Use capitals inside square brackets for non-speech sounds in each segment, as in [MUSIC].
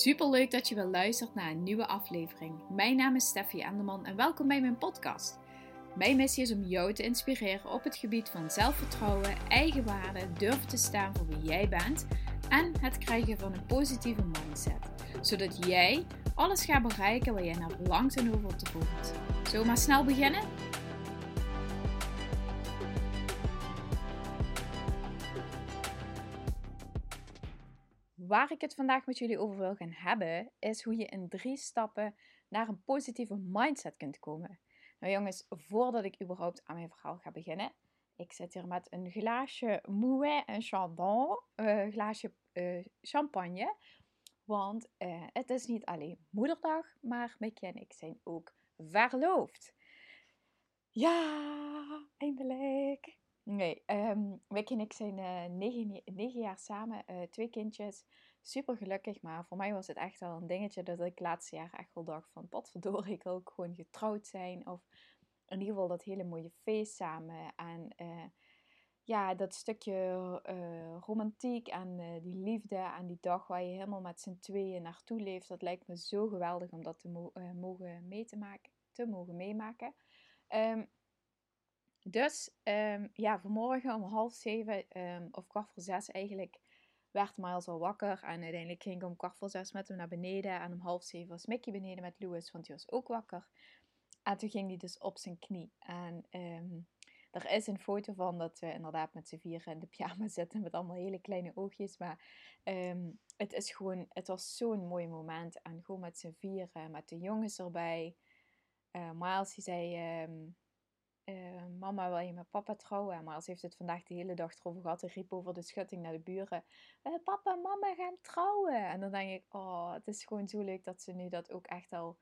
Super leuk dat je weer luistert naar een nieuwe aflevering. Mijn naam is Steffi Enderman en welkom bij mijn podcast. Mijn missie is om jou te inspireren op het gebied van zelfvertrouwen, eigenwaarde, durven te staan voor wie jij bent en het krijgen van een positieve mindset. Zodat jij alles gaat bereiken waar jij naar verlangt en over te voelt. Zullen we maar snel beginnen? Waar ik het vandaag met jullie over wil gaan hebben, is hoe je in drie stappen naar een positieve mindset kunt komen. Nou jongens, voordat ik überhaupt aan mijn verhaal ga beginnen, ik zit hier met een glaasje Mouet en Chandon, een uh, glaasje uh, champagne. Want uh, het is niet alleen moederdag, maar Mickey en ik zijn ook verloofd. Ja, eindelijk. Nee, um, Mickey en ik zijn uh, negen, jaar samen, uh, twee kindjes. Super gelukkig, maar voor mij was het echt wel een dingetje dat ik laatste jaar echt wel dacht van... Potverdorie, ik ook gewoon getrouwd zijn. Of in ieder geval dat hele mooie feest samen. En uh, ja, dat stukje romantiek en die liefde en die dag waar je helemaal met z'n tweeën naartoe leeft. Dat lijkt me zo geweldig om dat te mo mogen te maken, te mogen meemaken. Um, dus um, ja, vanmorgen om half zeven um, of kwart voor zes eigenlijk werd Miles al wakker. En uiteindelijk ging ik om kwart voor zes met hem naar beneden. En om half zeven was Mickey beneden met Louis, want die was ook wakker. En toen ging hij dus op zijn knie. En um, er is een foto van dat we inderdaad met z'n vieren in de pyjama [LAUGHS] zitten met allemaal hele kleine oogjes. Maar het is gewoon, het was zo'n mooi moment. En gewoon met z'n vieren, met de jongens erbij. Uh, Miles die zei... Uh, mama, wil je met papa trouwen? Maar ze heeft het vandaag de hele dag erover gehad. Hij riep over de schutting naar de buren. Uh, papa en mama gaan trouwen. En dan denk ik, oh, het is gewoon zo leuk dat ze nu dat ook echt al...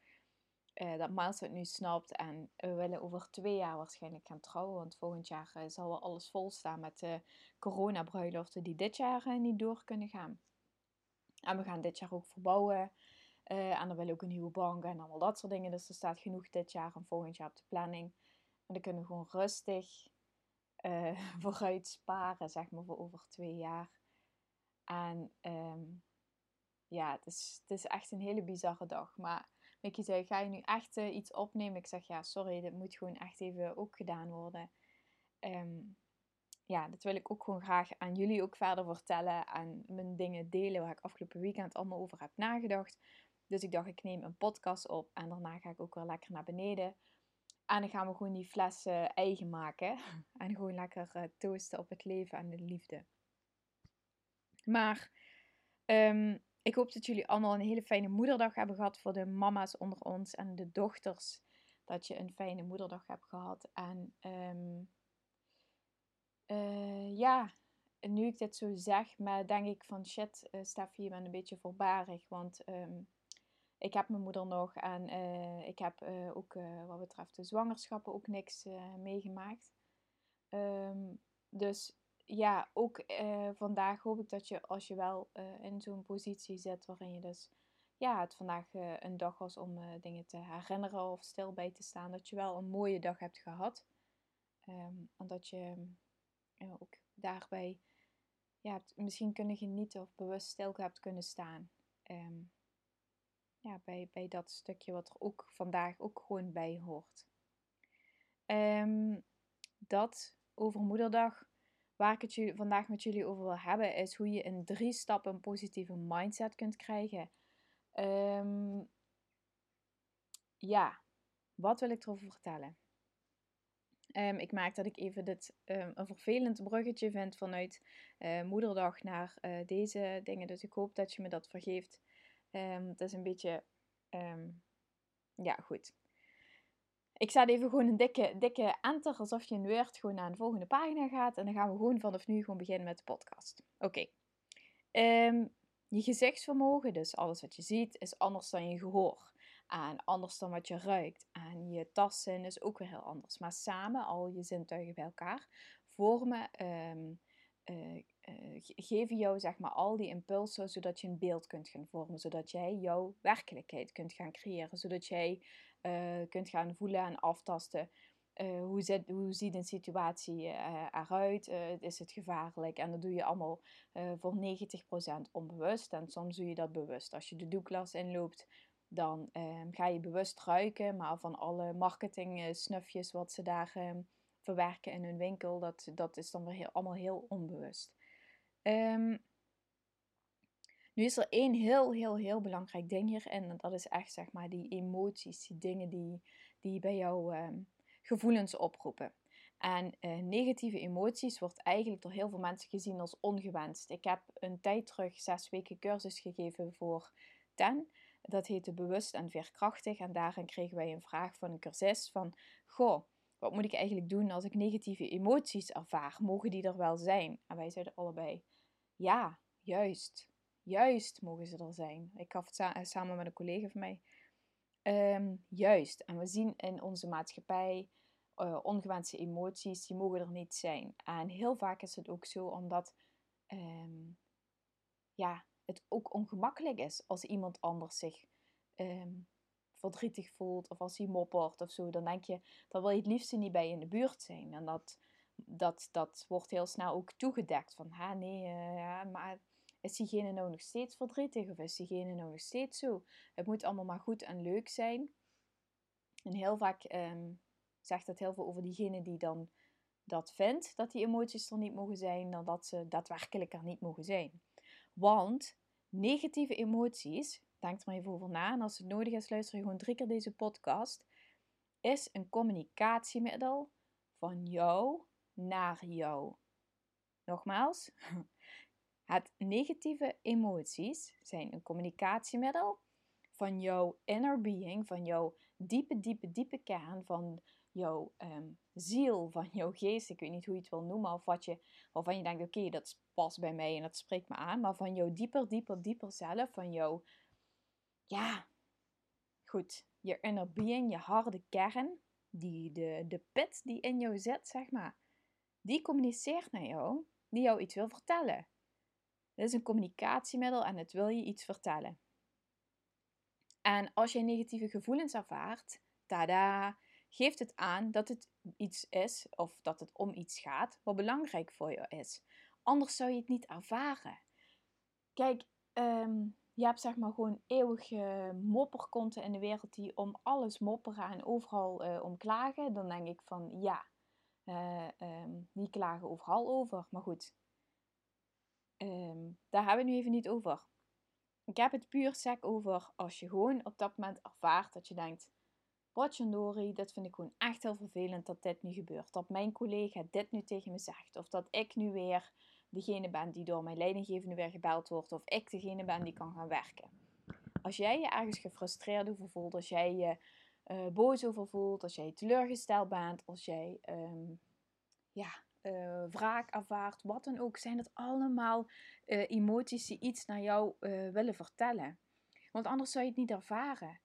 Uh, dat Miles het nu snapt. En we willen over twee jaar waarschijnlijk gaan trouwen. Want volgend jaar zal wel alles vol staan met de coronabruiloften die dit jaar niet door kunnen gaan. En we gaan dit jaar ook verbouwen. en dan willen ook een nieuwe bank en allemaal dat soort dingen. Dus er staat genoeg dit jaar en volgend jaar op de planning. En dan kunnen we gewoon rustig uh, [LAUGHS] vooruit sparen, zeg maar, voor over twee jaar. En um, ja, het is, het is echt een hele bizarre dag. Maar Mickey zei, ga je nu echt uh, iets opnemen? Ik zeg, ja, sorry, dit moet gewoon echt even ook gedaan worden. Um, ja, dat wil ik ook gewoon graag aan jullie ook verder vertellen. En mijn dingen delen waar ik afgelopen weekend allemaal over heb nagedacht. Dus ik dacht, ik neem een podcast op en daarna ga ik ook weer lekker naar beneden en dan gaan we gewoon die flessen eigen maken. [LAUGHS] En gewoon lekker uh, toasten op het leven en de liefde. Maar um, ik hoop dat jullie allemaal een hele fijne moederdag hebben gehad voor de mama's onder ons en de dochters. Dat je een fijne moederdag hebt gehad. En um, ja, nu ik dit zo zeg, maar denk ik van shit, uh, Steffi, je bent een beetje voorbarig. Want um, ik heb mijn moeder nog en uh, ik heb uh, ook uh, wat betreft de zwangerschappen ook niks meegemaakt. Um, dus ja, ook vandaag hoop ik dat je als je wel in zo'n positie zit waarin je dus ja, het vandaag een dag was om dingen te herinneren of stil bij te staan, dat je wel een mooie dag hebt gehad. Um, en dat je ook daarbij ja, hebt misschien kunnen genieten of bewust stil hebt kunnen staan. Um, ja, bij, bij dat stukje wat er ook vandaag ook gewoon bij hoort. Um, dat over moederdag, waar ik het jullie, vandaag met jullie over wil hebben, is hoe je in drie stappen een positieve mindset kunt krijgen. Um, ja, wat wil ik erover vertellen? Um, ik maak dat ik even dit een vervelend bruggetje vind vanuit uh, moederdag naar uh, deze dingen. Dus ik hoop dat je me dat vergeeft. Um, het is een beetje, um, ja goed. Ik zet even gewoon een dikke, dikke enter, alsof je in Word gewoon naar de volgende pagina gaat. En dan gaan we gewoon vanaf nu gewoon beginnen met de podcast. Oké. Um, je gezichtsvermogen, dus alles wat je ziet, is anders dan je gehoor. En anders dan wat je ruikt. En je tastzin is ook weer heel anders. Maar samen, al je zintuigen bij elkaar, vormen uh, uh, geven jou zeg maar al die impulsen zodat je een beeld kunt gaan vormen, zodat jij jouw werkelijkheid kunt gaan creëren, zodat jij uh, kunt gaan voelen en aftasten Uh, hoe, zit, hoe ziet een situatie eruit? Is het gevaarlijk? En dat doe je allemaal voor 90% onbewust. En soms doe je dat bewust. Als je de doeklas inloopt, dan ga je bewust ruiken. Maar van alle marketing snufjes wat ze daar verwerken in hun winkel, dat, dat is dan weer allemaal heel onbewust. Um, nu is er één heel, heel, heel belangrijk ding hierin. En dat is echt, zeg maar, die emoties, die dingen die, die bij jou um, gevoelens oproepen. En uh, negatieve emoties wordt eigenlijk door heel veel mensen gezien als ongewenst. Ik heb een tijd terug zes weken cursus gegeven voor TEN. Dat heette Bewust en Veerkrachtig. En daarin kregen wij een vraag van een cursist van... Goh, wat moet ik eigenlijk doen als ik negatieve emoties ervaar? Mogen die er wel zijn? En wij zeiden allebei, ja, juist. Juist mogen ze er zijn. Ik gaf het eh, samen met een collega van mij. Ehm, juist. En we zien in onze maatschappij uh, ongewenste emoties, die mogen er niet zijn. En heel vaak is het ook zo omdat ehm, ja, het ook ongemakkelijk is als iemand anders zich ehm, verdrietig voelt of als hij moppert of zo. Dan denk je, dan wil je het liefst niet bij in de buurt zijn. En dat, dat, dat wordt heel snel ook toegedekt van, ha nee, uh, ja, maar is diegene nou nog steeds verdrietig of is diegene nou nog steeds zo? Het moet allemaal maar goed en leuk zijn. En heel vaak ehm, zegt dat heel veel over diegene die dan dat vindt, dat die emoties er niet mogen zijn, dan dat ze daadwerkelijk er niet mogen zijn. Want negatieve emoties, denk er maar even over na en als het nodig is, luister je gewoon drie keer deze podcast, is een communicatiemiddel van jou naar jou. Nogmaals, [LAUGHS] Het negatieve emoties zijn een communicatiemiddel van jouw inner being, van jouw diepe, diepe, diepe kern, van jouw um, ziel, van [LAUGHS] jouw geest. Ik weet niet hoe je het wil noemen, of wat je, waarvan je denkt: oké, dat past bij mij en dat spreekt me aan. Maar van jouw dieper, dieper, dieper zelf, van jouw, ja, goed, je inner being, je harde kern, die, de, de pit die in jou zit, zeg maar, die communiceert naar jou, die jou iets wil vertellen. Het is een communicatiemiddel en het wil je iets vertellen. En als je negatieve gevoelens ervaart, tada, geeft het aan dat het iets is of dat het om iets gaat wat belangrijk voor je is. Anders zou je het niet ervaren. Kijk, ehm, je hebt zeg maar gewoon eeuwige mopperkonten in de wereld die om alles mopperen en overal uh, om klagen. Dan denk ik van ja, uh, um, die klagen overal over. Maar goed, Um, daar hebben we nu even niet over. Ik heb het puur sec over als je gewoon op dat moment ervaart dat je denkt: Potjandori, dit vind ik gewoon echt heel vervelend dat dit nu gebeurt. Dat mijn collega dit nu tegen me zegt. Of dat ik nu weer degene ben die door mijn leidinggevende weer gebeld wordt. Of ik degene ben die kan gaan werken. Als jij je ergens gefrustreerd over voelt, als jij je uh, boos over voelt, als jij teleurgesteld bent, als jij um, ja, uh, wraak ervaart, wat dan ook, zijn het allemaal uh, emoties die iets naar jou willen vertellen. Want anders zou je het niet ervaren.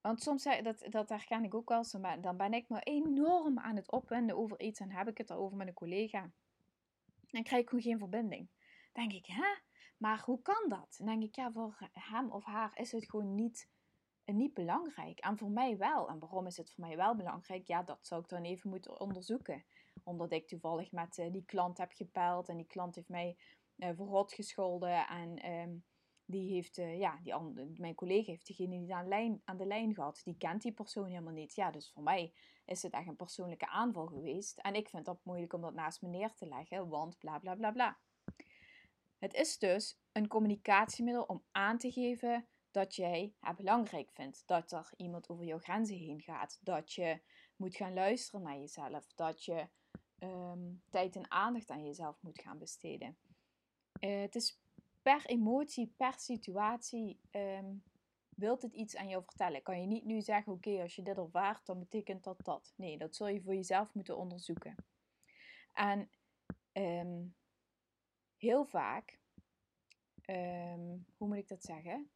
Want soms, dat, dat herken ik ook wel, dan ben ik me enorm aan het opwinden over iets en heb ik het erover met een collega. Dan krijg ik gewoon geen verbinding. Denk ik, hè? Maar hoe kan dat? Dan denk ik, ja, voor hem of haar is het gewoon niet, niet belangrijk. En voor mij wel. En waarom is het voor mij wel belangrijk? Ja, dat zou ik dan even moeten onderzoeken omdat ik toevallig met uh, die klant heb gepeld en die klant heeft mij uh, verrot gescholden. En um, die heeft, uh, ja, die mijn collega heeft degene die aan, lijn, aan de lijn gehad, die kent die persoon helemaal niet. Ja, dus voor mij is het echt een persoonlijke aanval geweest. En ik vind dat moeilijk om dat naast me neer te leggen, want bla bla bla bla. Het is dus een communicatiemiddel om aan te geven dat jij het belangrijk vindt. Dat er iemand over jouw grenzen heen gaat. Dat je moet gaan luisteren naar jezelf. Dat je um, tijd en aandacht aan jezelf moet gaan besteden. Uh, het is per emotie, per situatie, um, wilt het iets aan jou vertellen. Kan je niet nu zeggen, oké, als je dit ervaart, dan betekent dat dat. Nee, dat zul je voor jezelf moeten onderzoeken. En um, heel vaak, hoe moet ik dat zeggen?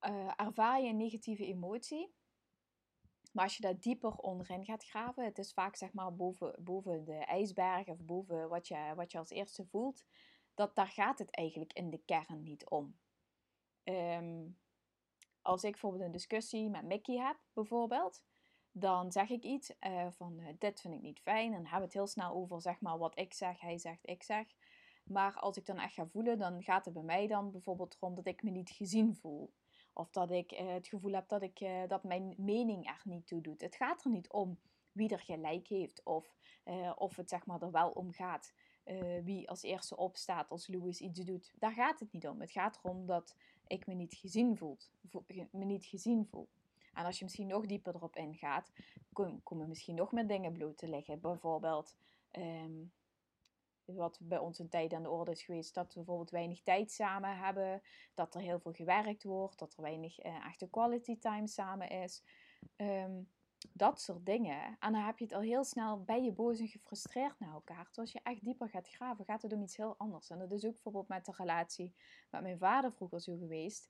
Uh, ervaar je een negatieve emotie maar als je daar dieper onderin gaat graven, het is vaak zeg maar boven, boven de ijsberg of boven wat je, wat je als eerste voelt, dat daar gaat het eigenlijk in de kern niet om. Um, als ik bijvoorbeeld een discussie met Mickey heb, bijvoorbeeld, dan zeg ik iets uh, van uh, dit vind ik niet fijn. En hebben we het heel snel over zeg maar wat ik zeg, hij zegt, ik zeg. Maar als ik dan echt ga voelen, dan gaat het bij mij dan bijvoorbeeld rond dat ik me niet gezien voel. Of dat ik uh, het gevoel heb dat, ik, dat mijn mening er niet toe doet. Het gaat er niet om wie er gelijk heeft of of het zeg maar er wel om gaat. Wie als eerste opstaat als Louis iets doet. Daar gaat het niet om. Het gaat erom dat ik me niet gezien voel. Me niet gezien voel. En als je misschien nog dieper erop ingaat, komen misschien nog meer dingen bloot te liggen. Bijvoorbeeld, um, wat bij ons een tijd aan de orde is geweest, dat we bijvoorbeeld weinig tijd samen hebben, dat er heel veel gewerkt wordt, dat er weinig uh, echte quality time samen is. Um, dat soort dingen. En dan heb je het al heel snel bij je boos en gefrustreerd naar elkaar. Terwijl als je echt dieper gaat graven, gaat het om iets heel anders. En dat is ook bijvoorbeeld met de relatie met mijn vader vroeger zo geweest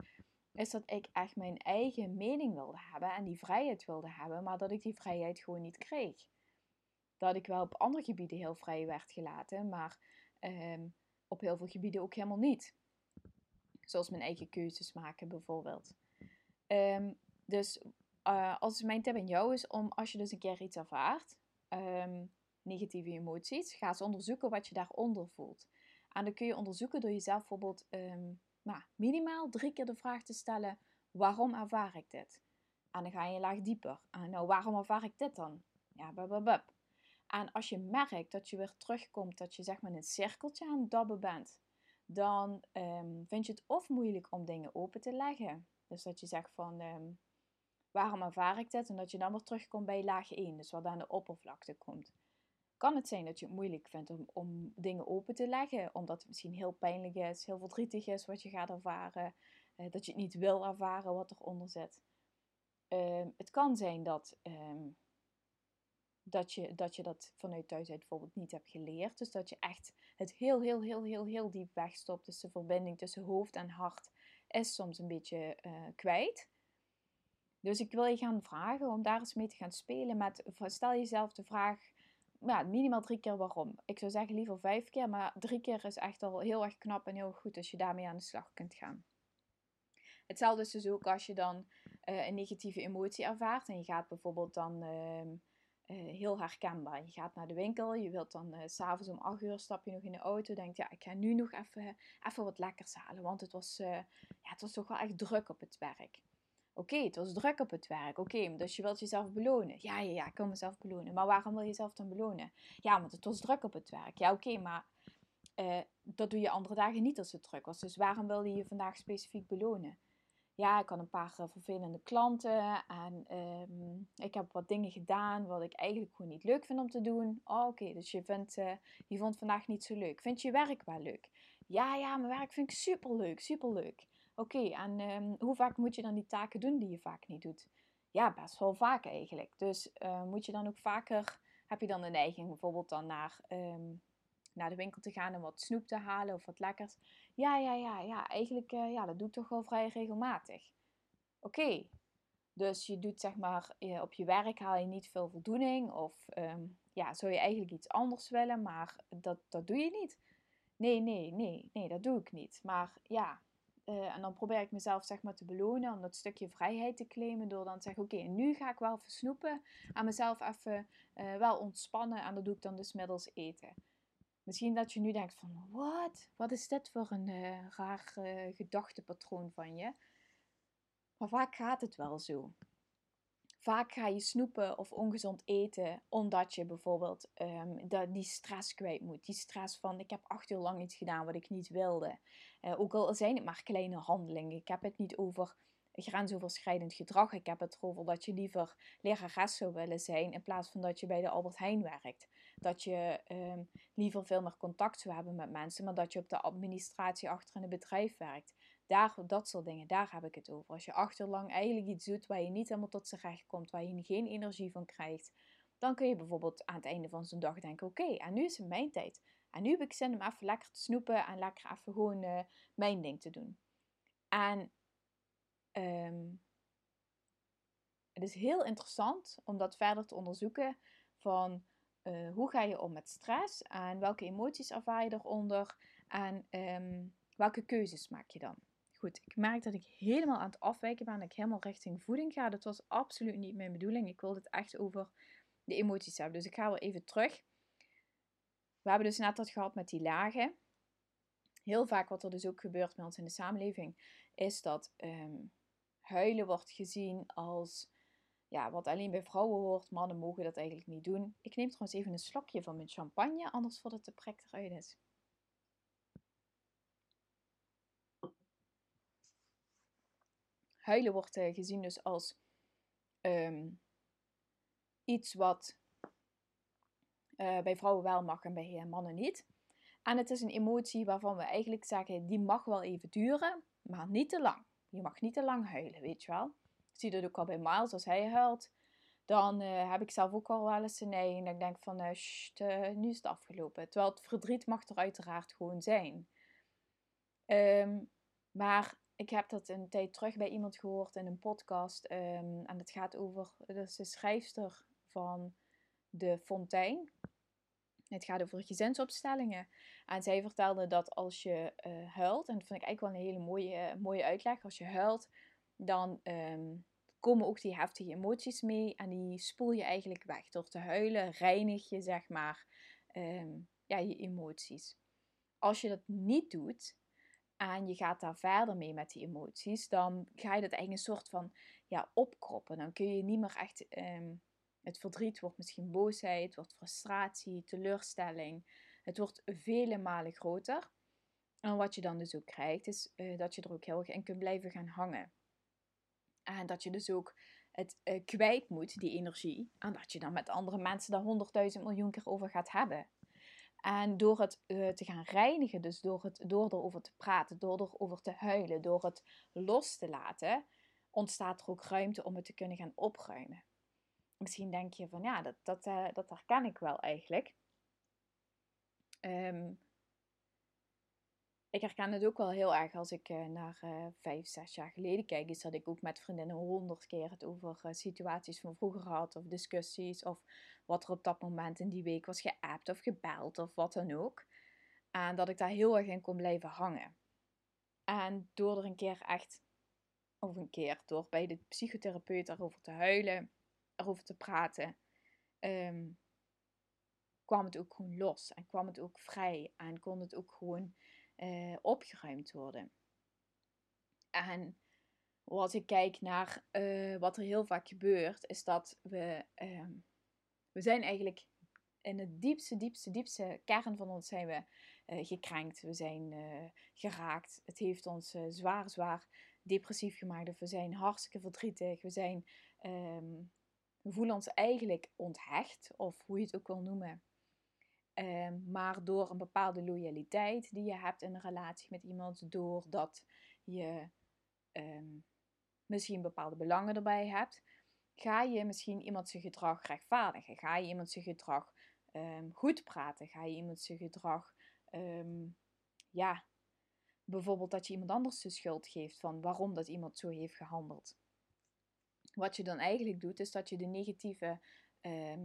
is dat ik echt mijn eigen mening wilde hebben en die vrijheid wilde hebben, maar dat ik die vrijheid gewoon niet kreeg. Dat ik wel op andere gebieden heel vrij werd gelaten, maar ehm, op heel veel gebieden ook helemaal niet. Zoals mijn eigen keuzes maken bijvoorbeeld. Um, dus uh, als mijn tip aan jou is om als je dus een keer iets ervaart, um, negatieve emoties, ga eens onderzoeken wat je daaronder voelt. En dan kun je onderzoeken door jezelf bijvoorbeeld maar minimaal drie keer de vraag te stellen: waarom ervaar ik dit? En dan ga je een laag dieper. Nou, waarom ervaar ik dit dan? Ja, bub, En als je merkt dat je weer terugkomt, dat je zeg maar in een cirkeltje aan het dabben bent, dan um, vind je het of moeilijk om dingen open te leggen. Dus dat je zegt van, waarom ervaar ik dit? En dat je dan weer terugkomt bij laag 1, dus wat aan de oppervlakte komt kan het zijn dat je het moeilijk vindt om, om dingen open te leggen. Omdat het misschien heel pijnlijk is, heel verdrietig is wat je gaat ervaren. Uh, dat je het niet wil ervaren wat eronder zit. Uh, het kan zijn dat, um, dat, je, dat je dat vanuit thuis bijvoorbeeld niet hebt geleerd. Dus dat je echt het heel, heel, heel, heel, heel diep wegstopt. Dus de verbinding tussen hoofd en hart is soms een beetje uh, kwijt. Dus ik wil je gaan vragen om daar eens mee te gaan spelen met, stel jezelf de vraag, ja, minimaal drie keer waarom. Ik zou zeggen liever vijf keer, maar drie keer is echt al heel erg knap en heel goed als je daarmee aan de slag kunt gaan. Hetzelfde is dus ook als je dan uh, een negatieve emotie ervaart en je gaat bijvoorbeeld dan uh, uh, heel herkenbaar. Je gaat naar de winkel, je wilt dan s s'avonds om 8 uur stap je nog in de auto, denkt ja, ik ga nu nog even, even wat lekkers halen, want het was, ja, het was toch wel echt druk op het werk. Oké, het was druk op het werk. Oké, dus je wilt jezelf belonen. Ja, ja, ja, ik wil mezelf belonen. Maar waarom wil je jezelf dan belonen? Ja, want het was druk op het werk. Ja, oké, maar uh, dat doe je andere dagen niet als het druk was. Dus waarom wil je je vandaag specifiek belonen? Ja, ik had een paar uh, vervelende klanten en um, ik heb wat dingen gedaan wat ik eigenlijk gewoon niet leuk vind om te doen. Oh, oké, dus je, vindt, uh, je vond vandaag niet zo leuk. Vind je je werk wel leuk? Ja, ja, mijn werk vind ik super leuk, Oké, en um, hoe vaak moet je dan die taken doen die je vaak niet doet? Ja, best wel vaak eigenlijk. Dus uh, moet je dan ook vaker, heb je dan de neiging bijvoorbeeld dan naar, um, naar de winkel te gaan en wat snoep te halen of wat lekkers? Ja, ja, ja, ja, eigenlijk, uh, ja, dat doe ik toch wel vrij regelmatig. Oké, dus je doet zeg maar, op je werk haal je niet veel voldoening of um, ja, zou je eigenlijk iets anders willen, maar dat, dat doe je niet. Nee, nee, nee, nee, dat doe ik niet. Maar ja, uh, en dan probeer ik mezelf zeg maar te belonen om dat stukje vrijheid te claimen door dan te zeggen, oké, nu ga ik wel versnoepen en mezelf even uh, wel ontspannen en dat doe ik dan dus middels eten. Misschien dat je nu denkt van, wat? Wat is dit voor een uh, raar gedachtepatroon van je? Maar vaak gaat het wel zo. Vaak ga je snoepen of ongezond eten omdat je bijvoorbeeld um, die stress kwijt moet. Die stress van ik heb acht uur lang iets gedaan wat ik niet wilde. Uh, ook al zijn het maar kleine handelingen. Ik heb het niet over grensoverschrijdend gedrag. Ik heb het erover dat je liever lerares zou willen zijn in plaats van dat je bij de Albert Heijn werkt. Dat je um, liever veel meer contact zou hebben met mensen, maar dat je op de administratie achter in een bedrijf werkt. Daar, dat soort dingen, daar heb ik het over. Als je achterlang eigenlijk iets doet waar je niet helemaal tot z'n recht komt, waar je geen energie van krijgt, dan kun je bijvoorbeeld aan het einde van zo'n dag denken: oké, en nu is het mijn tijd. En nu heb ik zin om even lekker te snoepen en lekker even gewoon uh, mijn ding te doen. En um, het is heel interessant om dat verder te onderzoeken van uh, hoe ga je om met stress en welke emoties ervaar je eronder en um, welke keuzes maak je dan. Goed, ik merk dat ik helemaal aan het afwijken ben. Dat ik helemaal richting voeding ga. Dat was absoluut niet mijn bedoeling. Ik wilde het echt over de emoties hebben. Dus ik ga weer even terug. We hebben dus net dat gehad met die lagen. Heel vaak wat er dus ook gebeurt bij ons in de samenleving, is dat ehm, huilen wordt gezien als ja, wat alleen bij vrouwen hoort. Mannen mogen dat eigenlijk niet doen. Ik neem trouwens even een slokje van mijn champagne, anders voordat de prik eruit is. Huilen wordt uh, gezien dus als um, iets wat uh, bij vrouwen wel mag en bij mannen niet. En het is een emotie waarvan we eigenlijk zeggen, die mag wel even duren, maar niet te lang. Je mag niet te lang huilen, weet je wel. Ik zie dat ook al bij Miles, als hij huilt, dan heb ik zelf ook al wel eens een neiging dat ik denk van, nu is het afgelopen. Terwijl het verdriet mag er uiteraard gewoon zijn. Um, maar ik heb dat een tijd terug bij iemand gehoord in een podcast. Um, en het gaat over, dat is de schrijfster van De Fontein. Het gaat over gezinsopstellingen. En zij vertelde dat als je uh, huilt, en dat vind ik eigenlijk wel een hele mooie, mooie uitleg. Als je huilt, dan um, komen ook die heftige emoties mee. En die spoel je eigenlijk weg. Door te huilen reinig je, zeg maar, um, ja, je emoties. Als je dat niet doet, en je gaat daar verder mee met die emoties, dan ga je dat eigenlijk een soort van ja, opkroppen. Dan kun je niet meer echt um, het verdriet wordt misschien boosheid, wordt frustratie, teleurstelling. Het wordt vele malen groter. En wat je dan dus ook krijgt, is uh, dat je er ook heel erg in kunt blijven gaan hangen. En dat je dus ook het uh, kwijt moet, die energie. En dat je dan met andere mensen daar honderdduizend miljoen keer over gaat hebben. En door het uh, te gaan reinigen, dus door, het, door erover te praten, door erover te huilen, door het los te laten, ontstaat er ook ruimte om het te kunnen gaan opruimen misschien denk je van ja, dat, dat, uh, dat herken ik wel eigenlijk. Um, ik herken het ook wel heel erg als ik uh, naar vijf, zes jaar geleden kijk. Is dat ik ook met vriendinnen honderd keer het over situaties van vroeger had. Of discussies. Of wat er op dat moment in die week was geappt of gebeld. Of wat dan ook. En dat ik daar heel erg in kon blijven hangen. En door er een keer echt, of een keer door bij de psychotherapeut daarover te huilen erover te praten, um, kwam het ook gewoon los en kwam het ook vrij en kon het ook gewoon uh, opgeruimd worden. En als ik kijk naar uh, wat er heel vaak gebeurt, is dat we, um, we zijn eigenlijk in het diepste, diepste, diepste kern van ons zijn we uh, gekrenkt. We zijn geraakt. Het heeft ons zwaar, zwaar depressief gemaakt. Of we zijn hartstikke verdrietig. We zijn we voelen ons eigenlijk onthecht, of hoe je het ook wil noemen. Um, maar door een bepaalde loyaliteit die je hebt in een relatie met iemand, doordat je um, misschien bepaalde belangen erbij hebt, ga je misschien iemand zijn gedrag rechtvaardigen. Ga je iemand zijn gedrag um, goed praten. Ga je iemand zijn gedrag, ja, bijvoorbeeld dat je iemand anders de schuld geeft van waarom dat iemand zo heeft gehandeld. Wat je dan eigenlijk doet, is dat je de negatieve, uh,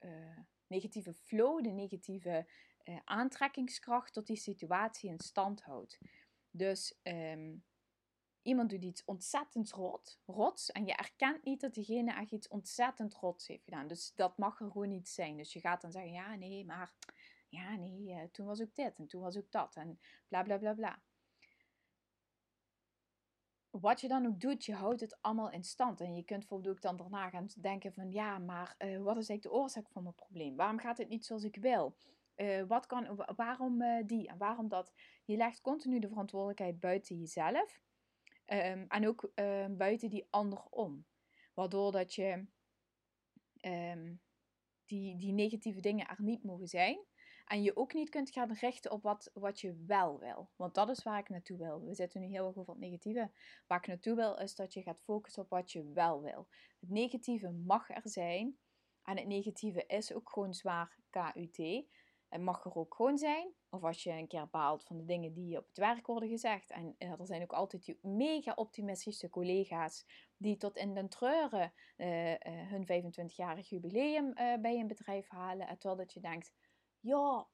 uh, negatieve flow, de negatieve uh, aantrekkingskracht tot die situatie in stand houdt. Dus um, iemand doet iets ontzettend rot, rots en je erkent niet dat diegene echt iets ontzettend rots heeft gedaan. Dus dat mag er gewoon niet zijn. Dus je gaat dan zeggen, ja nee, maar ja nee, eh, toen was ook dit en toen was ook dat en bla bla bla bla wat je dan ook doet, je houdt het allemaal in stand. En je kunt bijvoorbeeld ook dan daarna gaan denken van ja, maar uh, wat is eigenlijk de oorzaak van mijn probleem? Waarom gaat het niet zoals ik wil? Uh, wat kan, waarom die en waarom dat? Je legt continu de verantwoordelijkheid buiten jezelf. Um, en ook um, buiten die ander om. Waardoor dat je um, die, die negatieve dingen er niet mogen zijn. En je ook niet kunt gaan richten op wat, wat je wel wil. Want dat is waar ik naartoe wil. We zitten nu heel erg over het negatieve. Waar ik naartoe wil is dat je gaat focussen op wat je wel wil. Het negatieve mag er zijn. En het negatieve is ook gewoon zwaar KUT. Het mag er ook gewoon zijn. Of als je een keer baalt van de dingen die op het werk worden gezegd. En er zijn ook altijd die mega optimistische collega's die tot in den treuren uh, uh, hun 25-jarig jubileum bij een bedrijf halen. Terwijl dat je denkt, ja,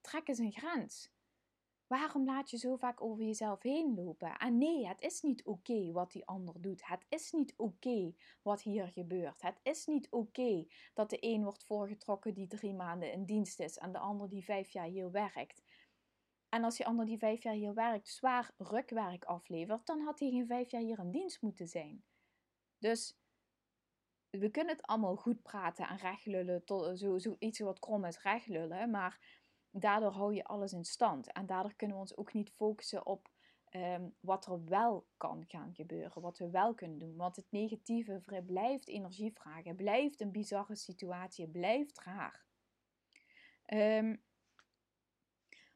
trek eens een grens. Waarom laat je zo vaak over jezelf heen lopen? En nee, het is niet oké wat die ander doet. Het is niet oké wat hier gebeurt. Het is niet oké dat de een wordt voorgetrokken die drie maanden in dienst is en de ander die vijf jaar hier werkt. En als die ander die vijf jaar hier werkt zwaar rukwerk aflevert, dan had hij geen vijf jaar hier in dienst moeten zijn. Dus we kunnen het allemaal goed praten en rechtlullen, tot, zo, zo iets wat krom is rechtlullen, maar daardoor hou je alles in stand. En daardoor kunnen we ons ook niet focussen op ehm, wat er wel kan gaan gebeuren, wat we wel kunnen doen. Want het negatieve blijft energie vragen, blijft een bizarre situatie, blijft raar. Um,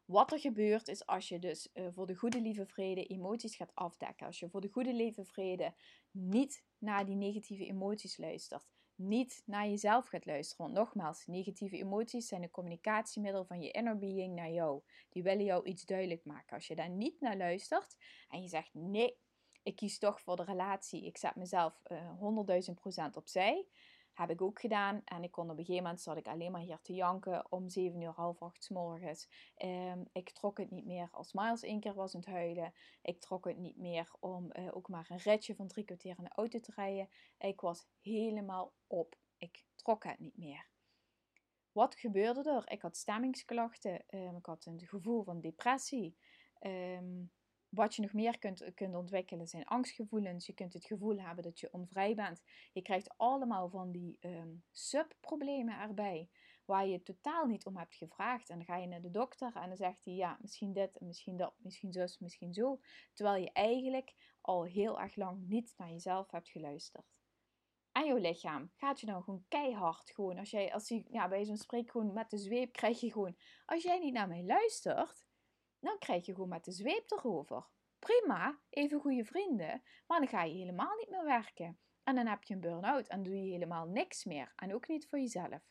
wat er gebeurt is als je dus uh, voor de goede lieve vrede emoties gaat afdekken. Als je voor de goede lieve vrede niet naar die negatieve emoties luistert. Niet naar jezelf gaat luisteren. Want nogmaals, negatieve emoties zijn een communicatiemiddel van je inner being naar jou. Die willen jou iets duidelijk maken. Als je daar niet naar luistert en je zegt nee, ik kies toch voor de relatie. Ik zet mezelf uh, 100.000 procent opzij heb ik ook gedaan. En ik kon op een gegeven moment zat ik alleen maar hier te janken om 7 uur half acht morgens. Um, ik trok het niet meer als Miles één keer was aan het huilen. Ik trok het niet meer om uh, ook maar een ritje van drie kwartier in de auto te rijden. Ik was helemaal op. Ik trok het niet meer. Wat gebeurde er? Ik had stemmingsklachten. Um, ik had een gevoel van depressie. Um, wat je nog meer kunt, kunt ontwikkelen zijn angstgevoelens. Je kunt het gevoel hebben dat je onvrij bent. Je krijgt allemaal van die um, subproblemen erbij. Waar je totaal niet om hebt gevraagd. En dan ga je naar de dokter en dan zegt hij ja, misschien dit, misschien dat, misschien zus, misschien zo. Terwijl je eigenlijk al heel erg lang niet naar jezelf hebt geluisterd. En jouw lichaam gaat je dan gewoon keihard gewoon. Als jij, als je, ja, bij zo'n spreek gewoon met de zweep krijg je gewoon. Als jij niet naar mij luistert, dan krijg je gewoon met de zweep erover. Prima, even goede vrienden, maar dan ga je helemaal niet meer werken. En dan heb je een burn-out en doe je helemaal niks meer. En ook niet voor jezelf.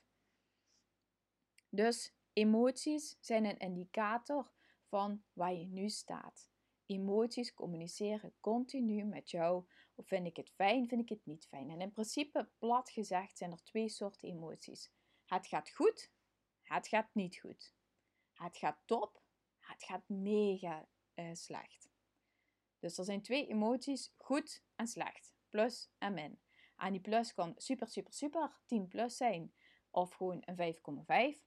Dus emoties zijn een indicator van waar je nu staat. Emoties communiceren continu met jou. Of vind ik het fijn, vind ik het niet fijn. En in principe, plat gezegd, zijn er twee soorten emoties. Het gaat goed, het gaat niet goed. Het gaat top, het gaat mega uh, slecht. Dus er zijn twee emoties, goed en slecht. Plus en min. En die plus kan super, super, super 10 plus zijn. Of gewoon een 5,5.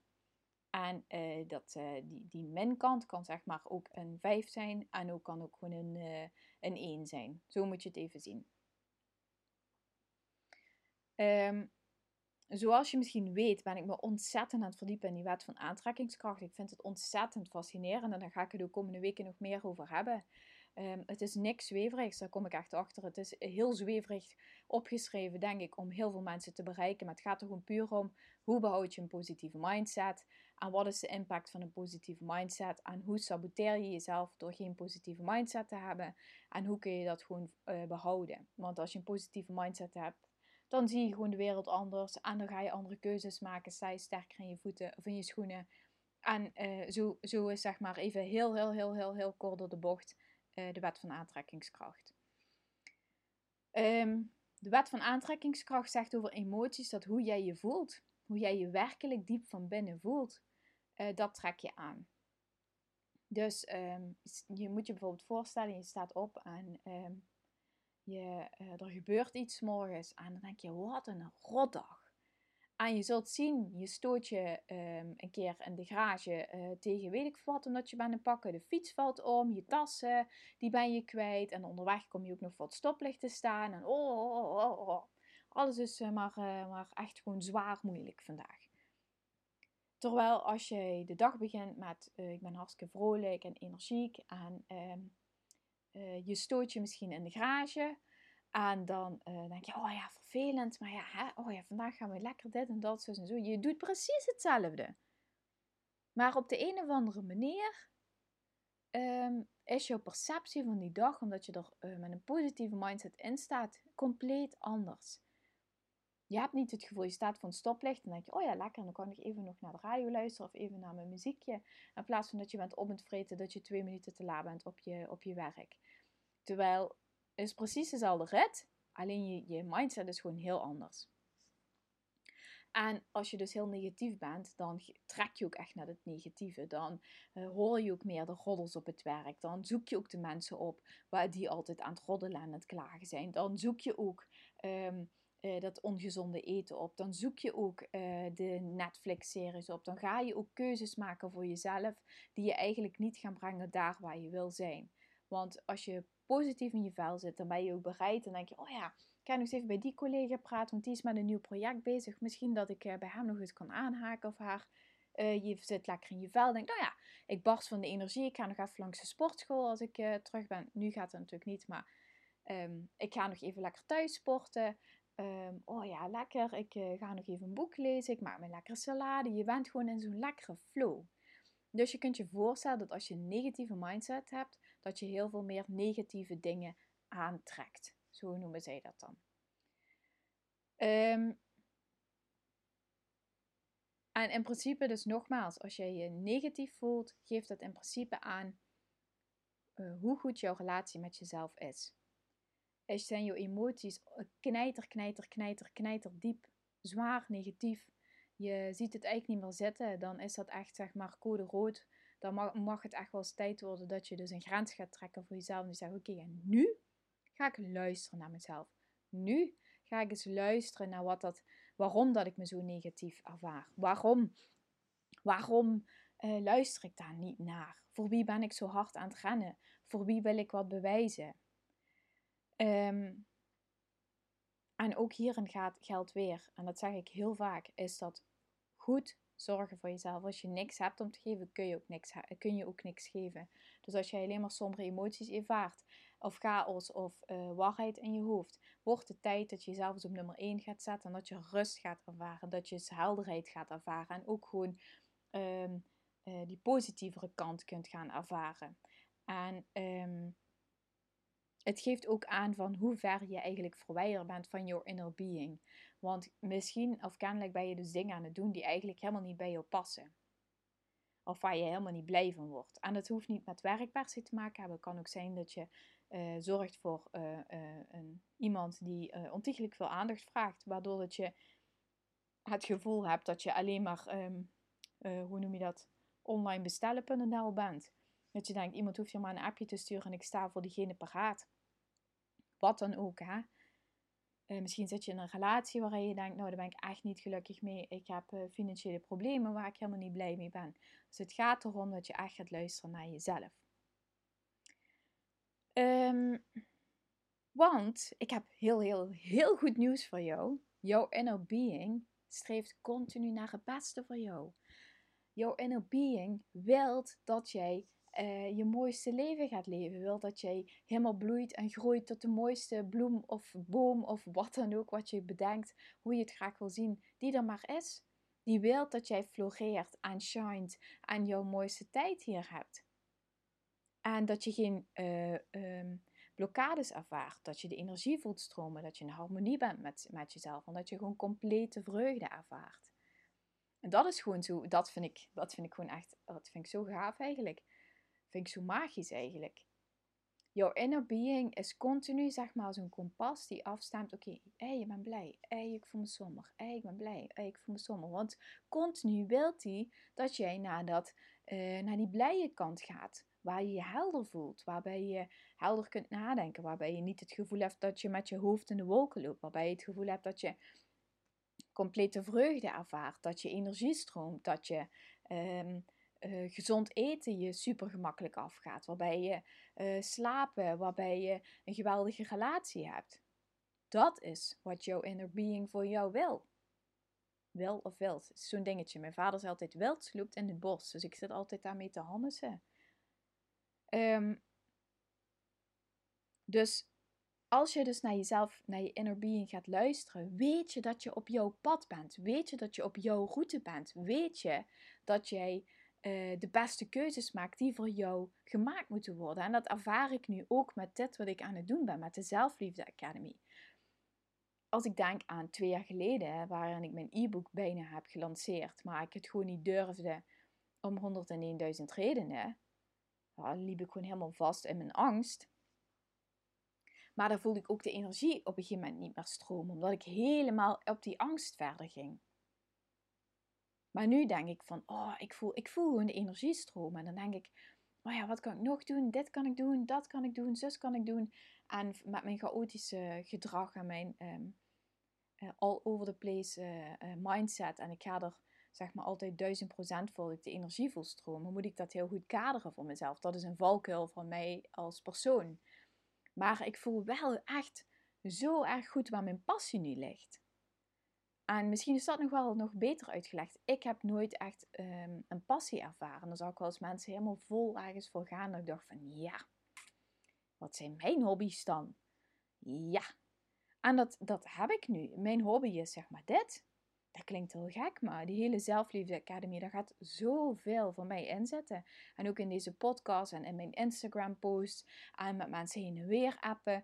En uh, dat, uh, die, die minkant kan zeg maar ook een 5 zijn. En ook kan ook gewoon een, een 1 zijn. Zo moet je het even zien. Um, Zoals je misschien weet, ben ik me ontzettend aan het verdiepen in die wet van aantrekkingskracht. Ik vind het ontzettend fascinerend en daar ga ik het de komende weken nog meer over hebben. Um, het is niks zweverigs, daar kom ik echt achter. Het is heel zweverig opgeschreven, denk ik, om heel veel mensen te bereiken. Maar het gaat er gewoon puur om hoe behoud je een positieve mindset en wat is de impact van een positieve mindset en hoe saboteer je jezelf door geen positieve mindset te hebben en hoe kun je dat gewoon uh, behouden. Want als je een positieve mindset hebt, dan zie je gewoon de wereld anders. En dan ga je andere keuzes maken. Sta je sterker in je voeten of in je schoenen. En uh, zo, zo is zeg maar even heel, heel, heel, heel, heel kort door de bocht uh, de wet van aantrekkingskracht. Um, de wet van aantrekkingskracht zegt over emoties dat hoe jij je voelt, hoe jij je werkelijk diep van binnen voelt, uh, dat trek je aan. Dus um, je moet je bijvoorbeeld voorstellen, je staat op en um, je, uh, er gebeurt iets morgens en dan denk je, wat een rotdag. En je zult zien, je stoot je um, een keer in de garage uh, tegen weet ik wat, omdat je bent aan pakken. De fiets valt om, je tassen, die ben je kwijt. En onderweg kom je ook nog voor stoplicht te staan. En oh, oh, oh, oh. oh. Alles is uh, maar, maar echt gewoon zwaar moeilijk vandaag. Terwijl als je de dag begint met, ik ben hartstikke vrolijk en energiek. En um, je stoot je misschien in de garage. En dan uh, denk je, oh ja, vervelend. Maar ja, oh ja, vandaag gaan we lekker dit en dat, zo en zo. Je doet precies hetzelfde. Maar op de een of andere manier um, is jouw perceptie van die dag, omdat je er uh, met een positieve mindset in staat, compleet anders. Je hebt niet het gevoel, je staat een stoplicht en denk je, oh ja, lekker, dan kan ik even nog naar de radio luisteren of even naar mijn muziekje. In plaats van dat je bent op het vreten dat je twee minuten te laat bent op je, op je werk. Terwijl is precies dezelfde rit, alleen je, je mindset is gewoon heel anders. En als je dus heel negatief bent, dan trek je ook echt naar het negatieve. Dan uh, hoor je ook meer de roddels op het werk. Dan zoek je ook de mensen op waar die altijd aan het roddelen en het klagen zijn. Dan zoek je ook ehm, eh, dat ongezonde eten op. Dan zoek je ook uh, de Netflix-series op. Dan ga je ook keuzes maken voor jezelf die je eigenlijk niet gaan brengen daar waar je wil zijn. Want als je positief in je vel zit, dan ben je ook bereid. Dan denk je, oh ja, ik ga nog eens even bij die collega praten, want die is met een nieuw project bezig. Misschien dat ik uh, bij hem nog eens kan aanhaken of haar. je zit lekker in je vel. Denk, nou ja, ik barst van de energie. Ik ga nog even langs de sportschool als ik terug ben. Nu gaat het natuurlijk niet, maar um, ik ga nog even lekker thuis sporten. Um, oh ja, lekker. Ik uh, ga nog even een boek lezen. Ik maak mijn lekkere salade. Je bent gewoon in zo'n lekkere flow. Dus je kunt je voorstellen dat als je een negatieve mindset hebt, dat je heel veel meer negatieve dingen aantrekt. Zo noemen zij dat dan. Um, en in principe, dus nogmaals, als jij je negatief voelt, geeft dat in principe aan uh, hoe goed jouw relatie met jezelf is zijn je emoties knijter, knijter, knijter, knijter diep, zwaar negatief. Je ziet het eigenlijk niet meer zitten, dan is dat echt zeg maar code rood. Dan mag, mag het echt wel eens tijd worden dat je dus een grens gaat trekken voor jezelf. En je zegt, oké, nu ga ik luisteren naar mezelf. Nu ga ik eens luisteren naar wat dat, waarom dat ik me zo negatief ervaar. Waarom, waarom uh, luister ik daar niet naar? Voor wie ben ik zo hard aan het rennen? Voor wie wil ik wat bewijzen? Um, en ook hierin gaat, geldt weer, en dat zeg ik heel vaak, is dat goed zorgen voor jezelf. Als je niks hebt om te geven, kun je ook niks, kun je ook niks geven. Dus als jij alleen maar sombere emoties ervaart, of chaos of uh, waarheid in je hoofd, wordt het tijd dat je jezelf eens op nummer 1 gaat zetten en dat je rust gaat ervaren, dat je helderheid gaat ervaren en ook gewoon um, uh, die positievere kant kunt gaan ervaren. En um, het geeft ook aan van hoe ver je eigenlijk verwijderd bent van your inner being. Want misschien of kennelijk ben je dus dingen aan het doen die eigenlijk helemaal niet bij jou passen. Of waar je helemaal niet blij van wordt. En dat hoeft niet met werk te maken hebben. Het kan ook zijn dat je uh, zorgt voor uh, uh, een, iemand die ontiegelijk veel aandacht vraagt. Waardoor dat je het gevoel hebt dat je alleen maar, um, hoe noem je dat, online bestellen.nl bent. Dat je denkt, iemand hoeft je maar een appje te sturen en ik sta voor diegene paraat. Wat dan ook. Hè? Uh, misschien zit je in een relatie waarin je denkt, nou daar ben ik echt niet gelukkig mee. Ik heb uh, financiële problemen waar ik helemaal niet blij mee ben. Dus het gaat erom dat je echt gaat luisteren naar jezelf. Um, want ik heb heel, heel, heel goed nieuws voor jou. Jouw inner being streeft continu naar het beste voor jou. Jouw inner being wilt dat jij uh, je mooiste leven gaat leven. Wil dat jij helemaal bloeit en groeit tot de mooiste bloem of boom of wat dan ook wat je bedenkt, hoe je het graag wil zien, die er maar is. Die wil dat jij floreert en shined en jouw mooiste tijd hier hebt. En dat je geen uh, um, blokkades ervaart, dat je de energie voelt stromen, dat je in harmonie bent met, met jezelf en dat je gewoon complete vreugde ervaart. En dat is gewoon zo, dat vind ik, dat vind ik gewoon echt, dat vind ik zo gaaf eigenlijk. Vind ik zo magisch eigenlijk. Jouw inner being is continu, zeg maar, zo'n kompas die afstemt. Oké, okay, hey, je bent blij. Hey, ik voel me somber. Hey, ik ben blij. Hey, ik voel me somber. Want continu wilt hij dat jij naar, dat, uh, naar die blije kant gaat. Waar je je helder voelt. Waarbij je helder kunt nadenken. Waarbij je niet het gevoel hebt dat je met je hoofd in de wolken loopt. Waarbij je het gevoel hebt dat je complete vreugde ervaart. Dat je energie stroomt. Dat je... Um, uh, gezond eten je super gemakkelijk afgaat. Waarbij je uh, slapen, waarbij je een geweldige relatie hebt. Dat is wat jouw inner being voor jou wil. Wil of wilt. Zo'n dingetje. Mijn vader zei altijd wild sloopt in het bos. Dus ik zit altijd daarmee te hannesen. Um, dus als je dus naar jezelf, naar je inner being gaat luisteren, weet je dat je op jouw pad bent. Weet je dat je op jouw route bent. Weet je dat jij uh, de beste keuzes maakt die voor jou gemaakt moeten worden. En dat ervaar ik nu ook met dit wat ik aan het doen ben, met de Zelfliefde Academy. Als ik denk aan twee jaar geleden, waarin ik mijn e-book bijna heb gelanceerd, maar ik het gewoon niet durfde om 101.000 redenen, dan liep ik gewoon helemaal vast in mijn angst. Maar dan voelde ik ook de energie op een gegeven moment niet meer stromen, omdat ik helemaal op die angst verder ging. Maar nu denk ik van, oh, ik voel, ik voel gewoon de energiestroom. En dan denk ik, oh ja, wat kan ik nog doen? Dit kan ik doen, dat kan ik doen, zus kan ik doen. En met mijn chaotische gedrag en mijn um, all over the place uh, mindset. En ik ga er zeg maar altijd duizend procent voor ik de energie voel stromen. Moet ik dat heel goed kaderen voor mezelf. Dat is een valkuil van mij als persoon. Maar ik voel wel echt zo erg goed waar mijn passie nu ligt. En misschien is dat nog wel nog beter uitgelegd. Ik heb nooit echt um, een passie ervaren. Dan zag ik wel eens mensen helemaal vol ergens voor gaan. Dat ik dacht van ja, wat zijn mijn hobby's dan? Ja. En dat, dat heb ik nu. Mijn hobby is zeg maar dit. Dat klinkt heel gek, maar die hele Zelfliefde Academy, daar gaat zoveel voor mij in zitten. En ook in deze podcast en in mijn Instagram posts en met mensen heen en weer appen.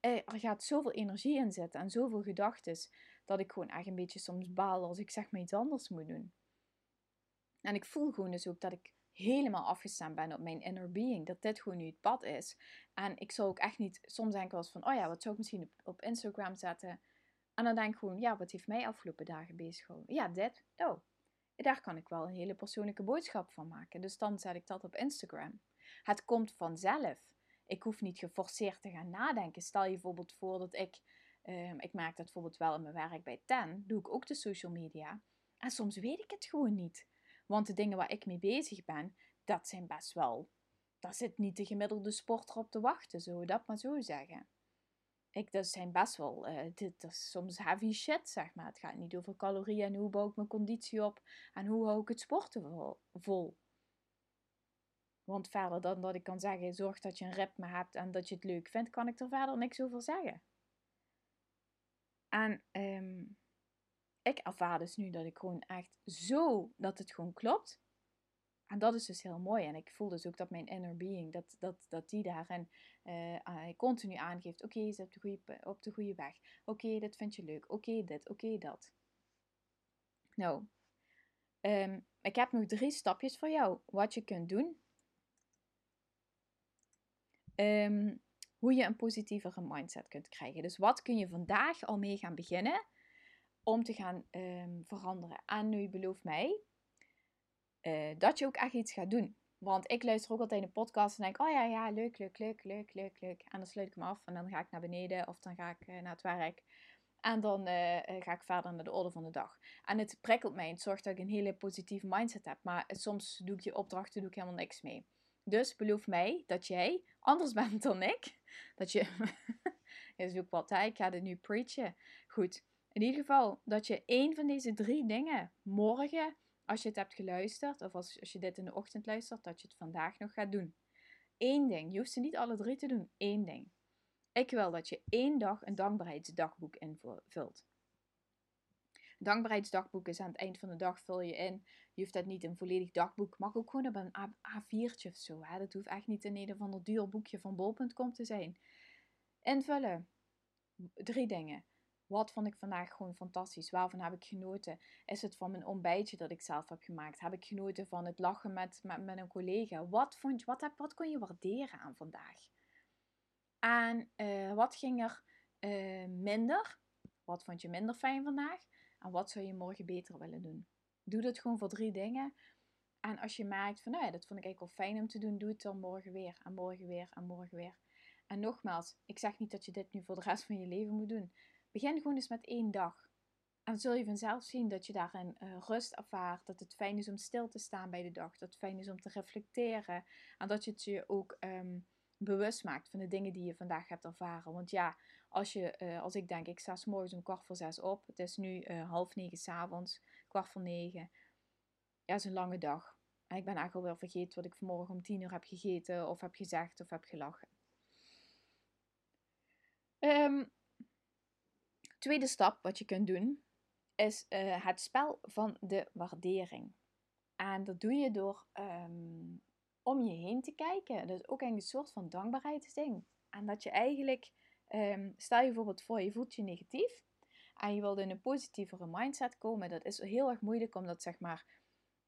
Eh, er gaat zoveel energie in zitten en zoveel gedachten dat ik gewoon echt een beetje soms baal als ik zeg maar iets anders moet doen. En ik voel gewoon dus ook dat ik helemaal afgestemd ben op mijn inner being. Dat dit gewoon nu het pad is. En ik zou ook echt niet, soms denk ik wel van, oh ja, wat zou ik misschien op, op Instagram zetten? En dan denk ik gewoon, ja, wat heeft mij afgelopen dagen bezig gehouden? Ja, dit. Oh, daar kan ik wel een hele persoonlijke boodschap van maken. Dus dan zet ik dat op Instagram. Het komt vanzelf. Ik hoef niet geforceerd te gaan nadenken. Stel je bijvoorbeeld voor dat ik Um, ik maak dat bijvoorbeeld wel in mijn werk bij TEN. Doe ik ook de social media. En soms weet ik het gewoon niet. Want de dingen waar ik mee bezig ben, dat zijn best wel... Daar zit niet de gemiddelde sporter op te wachten, zo dat maar zo zeggen. Ik, dat zijn best wel... Uh, dit is soms heavy shit, zeg maar. Het gaat niet over calorieën en hoe bouw ik mijn conditie op. En hoe hou ik het sporten vol. Want verder dan dat ik kan zeggen, zorg dat je een ritme hebt en dat je het leuk vindt, kan ik er verder niks over zeggen. En ehm, ik ervaar dus nu dat ik gewoon echt zo, dat het gewoon klopt. En dat is dus heel mooi. En ik voel dus ook dat mijn inner being, dat, dat, dat die daarin uh, continu aangeeft. Oké, je zit op de goede, op de goede weg. Oké, dit vind je leuk. Oké, dit. Oké, dat. Nou, ehm, ik heb nog drie stapjes voor jou. Wat je kunt doen. Um, hoe je een positievere mindset kunt krijgen. Dus wat kun je vandaag al mee gaan beginnen om te gaan um, veranderen? En nu beloof mij uh, dat je ook echt iets gaat doen. Want ik luister ook altijd een podcast en denk, oh ja, ja, leuk, leuk, leuk, leuk, leuk, leuk. En dan sluit ik me af en dan ga ik naar beneden of dan ga ik uh, naar het werk. En dan uh, ga ik verder naar de orde van de dag. En het prikkelt mij. Het zorgt dat ik een hele positieve mindset heb. Maar soms doe ik die opdrachten doe ik helemaal niks mee. Dus beloof mij dat jij anders [LAUGHS] bent dan ik. Dat je. is ook wat, hè? ik ga dit nu preachen. Goed. In ieder geval dat je één van deze drie dingen morgen, als je het hebt geluisterd, of als, als je dit in de ochtend luistert, dat je het vandaag nog gaat doen. Eén ding. Je hoeft ze niet alle drie te doen. Eén ding. Ik wil dat je één dag een dankbaarheidsdagboek invult dankbaarheidsdagboek is aan het eind van de dag vul je in. Je hoeft dat niet een volledig dagboek. Mag ook gewoon op een A4'tje of zo. Dat hoeft echt niet in een of ander duur boekje van bol.com te zijn. Invullen. Drie dingen. Wat vond ik vandaag gewoon fantastisch? Waarvan heb ik genoten? Is het van mijn ontbijtje dat ik zelf heb gemaakt? Heb ik genoten van het lachen met, met, een collega? Wat, vond je, wat, heb, wat kon je waarderen aan vandaag? En uh, wat ging er uh, minder? Wat vond je minder fijn vandaag? En wat zou je morgen beter willen doen? Doe dat gewoon voor drie dingen. En als je merkt van, nou ja, dat vond ik eigenlijk wel fijn om te doen, doe het dan morgen weer en morgen weer en morgen weer. En nogmaals, ik zeg niet dat je dit nu voor de rest van je leven moet doen. Begin gewoon eens met één dag. En dan zul je vanzelf zien dat je daarin uh, rust ervaart. Dat het fijn is om stil te staan bij de dag. Dat het fijn is om te reflecteren. En dat je het je ook ehm, bewust maakt van de dingen die je vandaag hebt ervaren. Want ja, als, je, eh, als ik denk, ik sta morgens om kwart voor zes op. Het is nu uh, half negen s'avonds, kwart voor negen. Ja, is een lange dag. En ik ben eigenlijk alweer vergeten wat ik vanmorgen om tien uur heb gegeten, of heb gezegd, of heb gelachen. Um, tweede stap wat je kunt doen, is uh, het spel van de waardering. En dat doe je door um, om je heen te kijken. Dat is ook een soort van dankbaarheidsding. En dat je eigenlijk, um, stel je bijvoorbeeld voor, je voelt je negatief en je wilt in een positievere mindset komen. Dat is heel erg moeilijk omdat, zeg maar,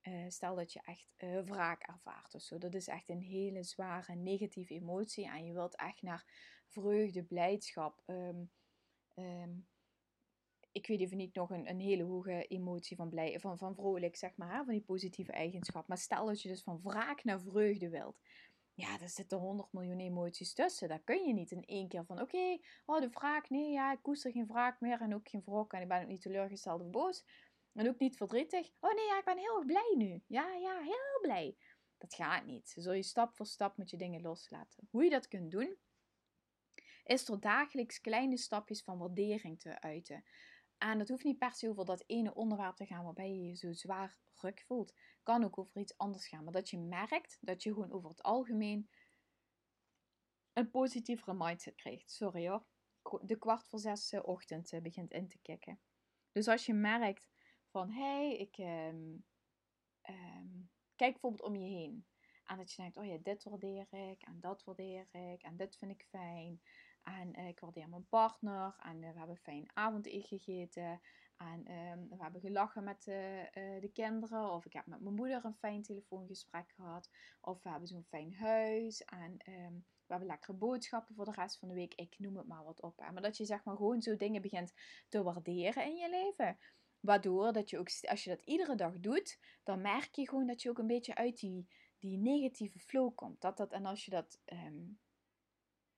uh, stel dat je echt uh, wraak ervaart of zo. Dat is echt een hele zware negatieve emotie en je wilt echt naar vreugde, blijdschap, um, um, ik weet even niet, nog een, een hele hoge emotie van, blij, van, van vrolijk, zeg maar, van die positieve eigenschap. Maar stel dat je dus van wraak naar vreugde wilt. Ja, er zitten 100 miljoen emoties tussen. Dat kun je niet in één keer van, oké, oh de wraak, nee, ja, ik koester geen wraak meer en ook geen wrok en ik ben ook niet teleurgesteld of boos. En ook niet verdrietig. Oh nee, ja, ik ben heel erg blij nu. Ja, ja, heel blij. Dat gaat niet. Zul je stap voor stap met je dingen loslaten. Hoe je dat kunt doen, is door dagelijks kleine stapjes van waardering te uiten. En dat hoeft niet per se over dat ene onderwerp te gaan waarbij je je zo zwaar ruk voelt. Kan ook over iets anders gaan. Maar dat je merkt dat je gewoon over het algemeen een positievere mindset krijgt. Sorry hoor. De kwart voor zes eh, ochtend eh, begint in te kicken. Dus als je merkt van hé, hey, ik um, um, kijk bijvoorbeeld om je heen. En dat je denkt, oh ja, dit waardeer ik en dat waardeer ik en dit vind ik fijn. En uh, ik waardeer mijn partner. En uh, we hebben fijn avondeten gegeten. En um, we hebben gelachen met uh, de kinderen. Of ik heb met mijn moeder een fijn telefoongesprek gehad. Of we hebben zo'n fijn huis. En um, we hebben lekkere boodschappen voor de rest van de week. Ik noem het maar wat op. Maar dat je zeg maar gewoon zo dingen begint te waarderen in je leven. Waardoor dat je ook, als je dat iedere dag doet, dan merk je gewoon dat je ook een beetje uit die, die negatieve flow komt. Dat dat, en als je dat um,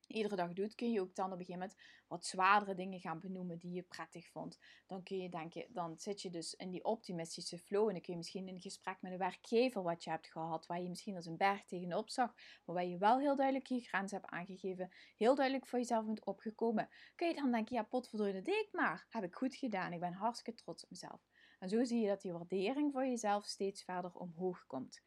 iedere dag doet, kun je ook dan op een gegeven moment wat zwaardere dingen gaan benoemen die je prettig vond. Dan kun je denken, dan zit je dus in die optimistische flow en dan kun je misschien in een gesprek met een werkgever wat je hebt gehad, waar je misschien als een berg tegenop zag, maar waar je wel heel duidelijk je grens hebt aangegeven, heel duidelijk voor jezelf bent opgekomen. Kun je dan denken, ja potverdorie, deed ik maar. Heb ik goed gedaan, ik ben hartstikke trots op mezelf. En zo zie je dat die waardering voor jezelf steeds verder omhoog komt.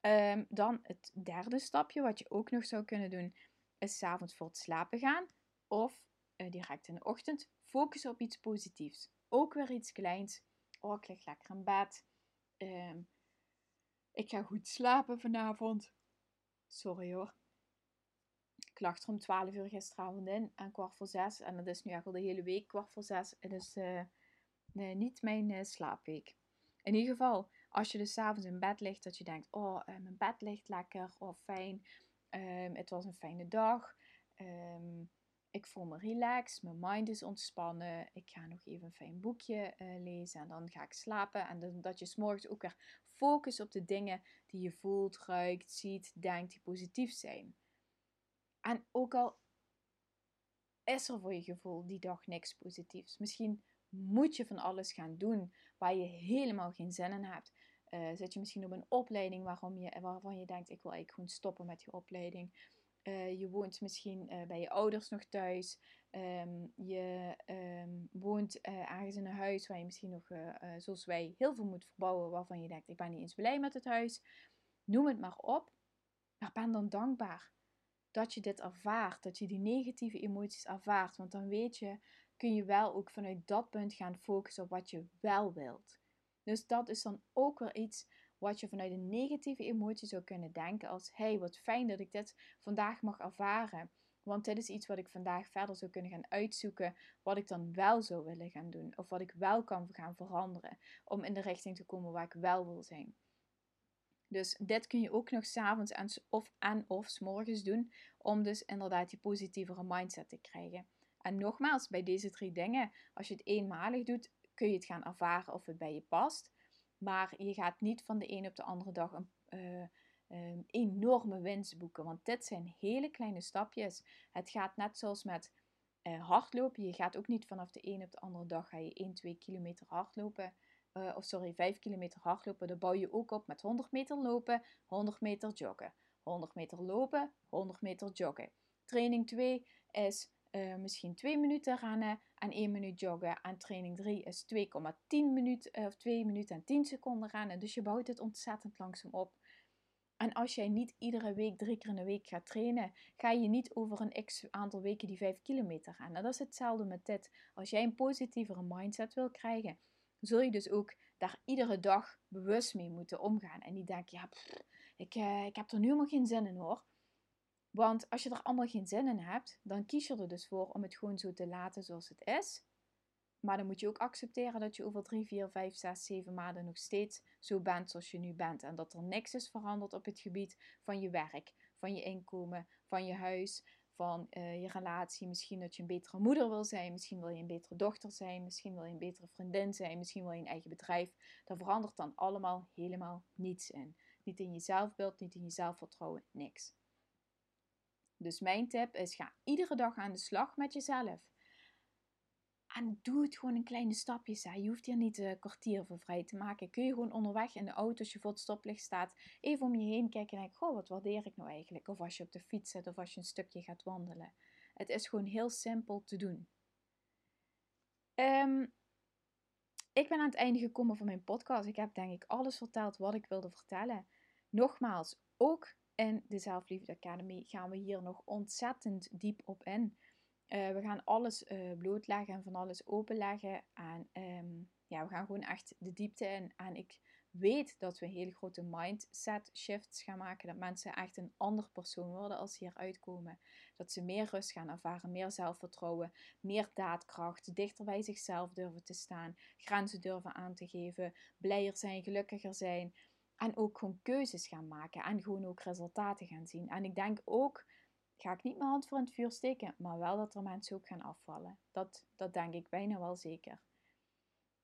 Um, dan het derde stapje, wat je ook nog zou kunnen doen, is s'avonds voor het slapen gaan of uh, direct in de ochtend focussen op iets positiefs. Ook weer iets kleins. Oh, ik lig lekker in bed. Um, ik ga goed slapen vanavond. Sorry hoor. Ik lag er om 12 uur gisteravond in en kwart voor zes. En dat is nu echt al de hele week kwart voor zes. Het is uh, nee, niet mijn slaapweek. In ieder geval, als je dus s'avonds in bed ligt, dat je denkt: Oh, mijn bed ligt lekker, oh fijn. Um, het was een fijne dag. Um, ik voel me relaxed, mijn mind is ontspannen. Ik ga nog even een fijn boekje uh, lezen en dan ga ik slapen. En dat je s'morgens ook weer focust op de dingen die je voelt, ruikt, ziet, denkt, die positief zijn. En ook al is er voor je gevoel die dag niks positiefs. Misschien moet je van alles gaan doen waar je helemaal geen zin in hebt. Uh, zit je misschien op een opleiding waarom je, waarvan je denkt, ik wil eigenlijk gewoon stoppen met die opleiding. Uh, je woont misschien uh, bij je ouders nog thuis. Um, je um, woont ergens in een huis waar je misschien nog, zoals wij, heel veel moet verbouwen. Waarvan je denkt, ik ben niet eens blij met het huis. Noem het maar op. Maar ben dan dankbaar dat je dit ervaart. Dat je die negatieve emoties ervaart. Want dan weet je, kun je wel ook vanuit dat punt gaan focussen op wat je wel wilt. Dus dat is dan ook weer iets wat je vanuit een negatieve emotie zou kunnen denken als hey, wat fijn dat ik dit vandaag mag ervaren. Want dit is iets wat ik vandaag verder zou kunnen gaan uitzoeken, wat ik dan wel zou willen gaan doen. Of wat ik wel kan gaan veranderen om in de richting te komen waar ik wel wil zijn. Dus dit kun je ook nog s'avonds en of, en of s morgens doen, om dus inderdaad die positievere mindset te krijgen. En nogmaals, bij deze drie dingen, als je het eenmalig doet, kun je het gaan ervaren of het bij je past. Maar je gaat niet van de een op de andere dag een uh, enorme winst boeken. Want dit zijn hele kleine stapjes. Het gaat net zoals met uh, hardlopen. Je gaat ook niet vanaf de een op de andere dag ga je 1, 2 kilometer hardlopen. Uh, of sorry, 5 kilometer hardlopen. Dat bouw je ook op met 100 meter lopen, 100 meter joggen. 100 meter lopen, 100 meter joggen. Training 2 is uh, misschien 2 minuten rennen en 1 minuut joggen. En training 3 is 2,10 minuten uh, of 2 minuten en 10 seconden rennen. Dus je bouwt het ontzettend langzaam op. En als jij niet iedere week, drie keer in de week gaat trainen, ga je niet over een x aantal weken die 5 kilometer rennen. Dat is hetzelfde met dit. Als jij een positievere mindset wil krijgen, zul je dus ook daar iedere dag bewust mee moeten omgaan. En niet denken, ja, ik, uh, ik heb er nu helemaal geen zin in hoor. Want als je er allemaal geen zin in hebt, dan kies je er dus voor om het gewoon zo te laten zoals het is. Maar dan moet je ook accepteren dat je over 3, 4, 5, 6, 7 maanden nog steeds zo bent zoals je nu bent. En dat er niks is veranderd op het gebied van je werk, van je inkomen, van je huis, van je relatie. Misschien dat je een betere moeder wil zijn. Misschien wil je een betere dochter zijn. Misschien wil je een betere vriendin zijn. Misschien wil je een eigen bedrijf. Daar verandert dan allemaal helemaal niets in. Niet in je zelfbeeld, niet in je zelfvertrouwen, niks. Dus mijn tip is: ga iedere dag aan de slag met jezelf. En doe het gewoon in kleine stapjes. Hè. Je hoeft hier niet een kwartier voor vrij te maken. Kun je gewoon onderweg in de auto, als je voor het stoplicht staat, even om je heen kijken en denken: Goh, wat waardeer ik nou eigenlijk? Of als je op de fiets zit of als je een stukje gaat wandelen. Het is gewoon heel simpel te doen. Um, ik ben aan het einde gekomen van mijn podcast. Ik heb denk ik alles verteld wat ik wilde vertellen. Nogmaals, ook in de Zelfliefde Academy gaan we hier nog ontzettend diep op in. Uh, we gaan alles uh, blootleggen en van alles openleggen. En um, ja, we gaan gewoon echt de diepte in. En ik weet dat we hele grote mindset shifts gaan maken. Dat mensen echt een ander persoon worden als ze hier uitkomen. Dat ze meer rust gaan ervaren, meer zelfvertrouwen, meer daadkracht, dichter bij zichzelf durven te staan, grenzen durven aan te geven, blijer zijn, gelukkiger zijn. En ook gewoon keuzes gaan maken en gewoon ook resultaten gaan zien. En ik denk ook, ga ik niet mijn hand voor het vuur steken, maar wel dat er mensen ook gaan afvallen. Dat, dat denk ik bijna wel zeker.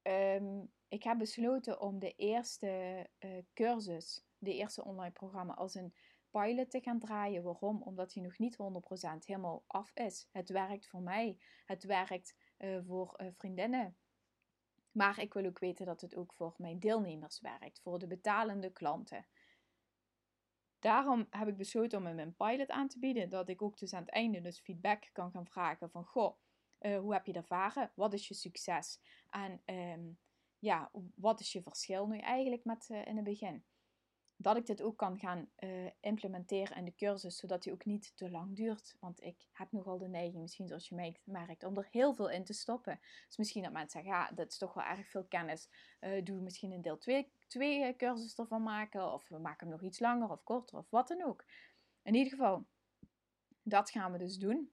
Um, ik heb besloten om de eerste uh, cursus, de eerste online programma, als een pilot te gaan draaien. Waarom? Omdat hij nog niet 100% helemaal af is. Het werkt voor mij, het werkt uh, voor uh, vriendinnen. Maar ik wil ook weten dat het ook voor mijn deelnemers werkt, voor de betalende klanten. Daarom heb ik besloten om hem een pilot aan te bieden, dat ik ook dus aan het einde dus feedback kan gaan vragen van, goh, uh, hoe heb je ervaren? Wat is je succes? En um, ja, wat is je verschil nu eigenlijk met uh, in het begin? Dat ik dit ook kan gaan uh, implementeren in de cursus, zodat die ook niet te lang duurt. Want ik heb nogal de neiging, misschien zoals je merkt, om er heel veel in te stoppen. Dus misschien dat mensen zeggen, ja, dat is toch wel erg veel kennis. Uh, doe misschien een deel 2 twee cursussen ervan maken. Of we maken hem nog iets langer of korter of wat dan ook. In ieder geval, dat gaan we dus doen.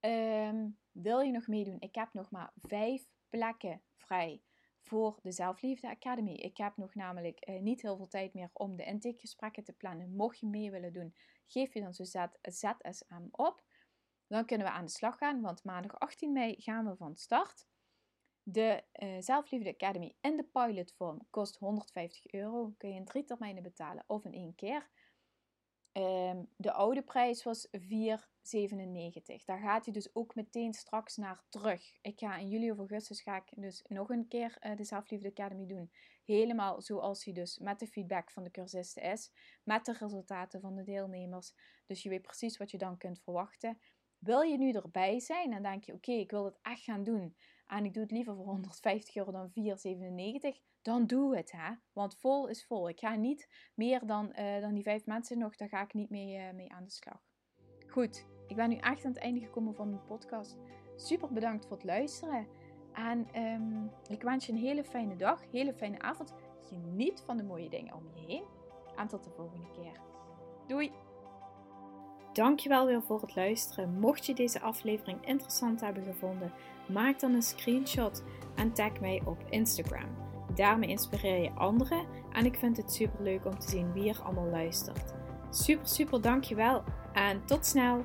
Um, wil je nog meedoen? Ik heb nog maar vijf plekken vrij voor de Zelfliefde Academy. Ik heb nog namelijk uh, niet heel veel tijd meer om de intakegesprekken te plannen. Mocht je mee willen doen, geef je dan zo ZSM op. Dan kunnen we aan de slag gaan, want maandag 18 mei gaan we van start. De uh, Zelfliefde Academy in de pilotvorm kost 150 euro. Kun je in drie termijnen betalen of in één keer. Um, de oude prijs was 4,97. Daar gaat hij dus ook meteen straks naar terug. Ik ga in juli of augustus ga ik dus nog een keer uh, de Zelfliefde Academy doen. Helemaal zoals hij dus met de feedback van de cursisten is. Met de resultaten van de deelnemers. Dus je weet precies wat je dan kunt verwachten. Wil je nu erbij zijn en denk je, oké, ik wil het echt gaan doen. En ik doe het liever voor 150 euro dan 4,97 dan doe het. Hè? Want vol is vol. Ik ga niet meer dan, uh, dan die vijf mensen nog, daar ga ik niet mee, uh, mee aan de slag. Goed, ik ben nu echt aan het einde gekomen van mijn podcast. Super bedankt voor het luisteren. En um, ik wens je een hele fijne dag, hele fijne avond. Geniet van de mooie dingen om je heen. En tot de volgende keer. Doei! Dankjewel weer voor het luisteren. Mocht je deze aflevering interessant hebben gevonden, maak dan een screenshot en tag mij op Instagram. Daarmee inspireer je anderen en ik vind het super leuk om te zien wie er allemaal luistert. Super, super dankjewel en tot snel!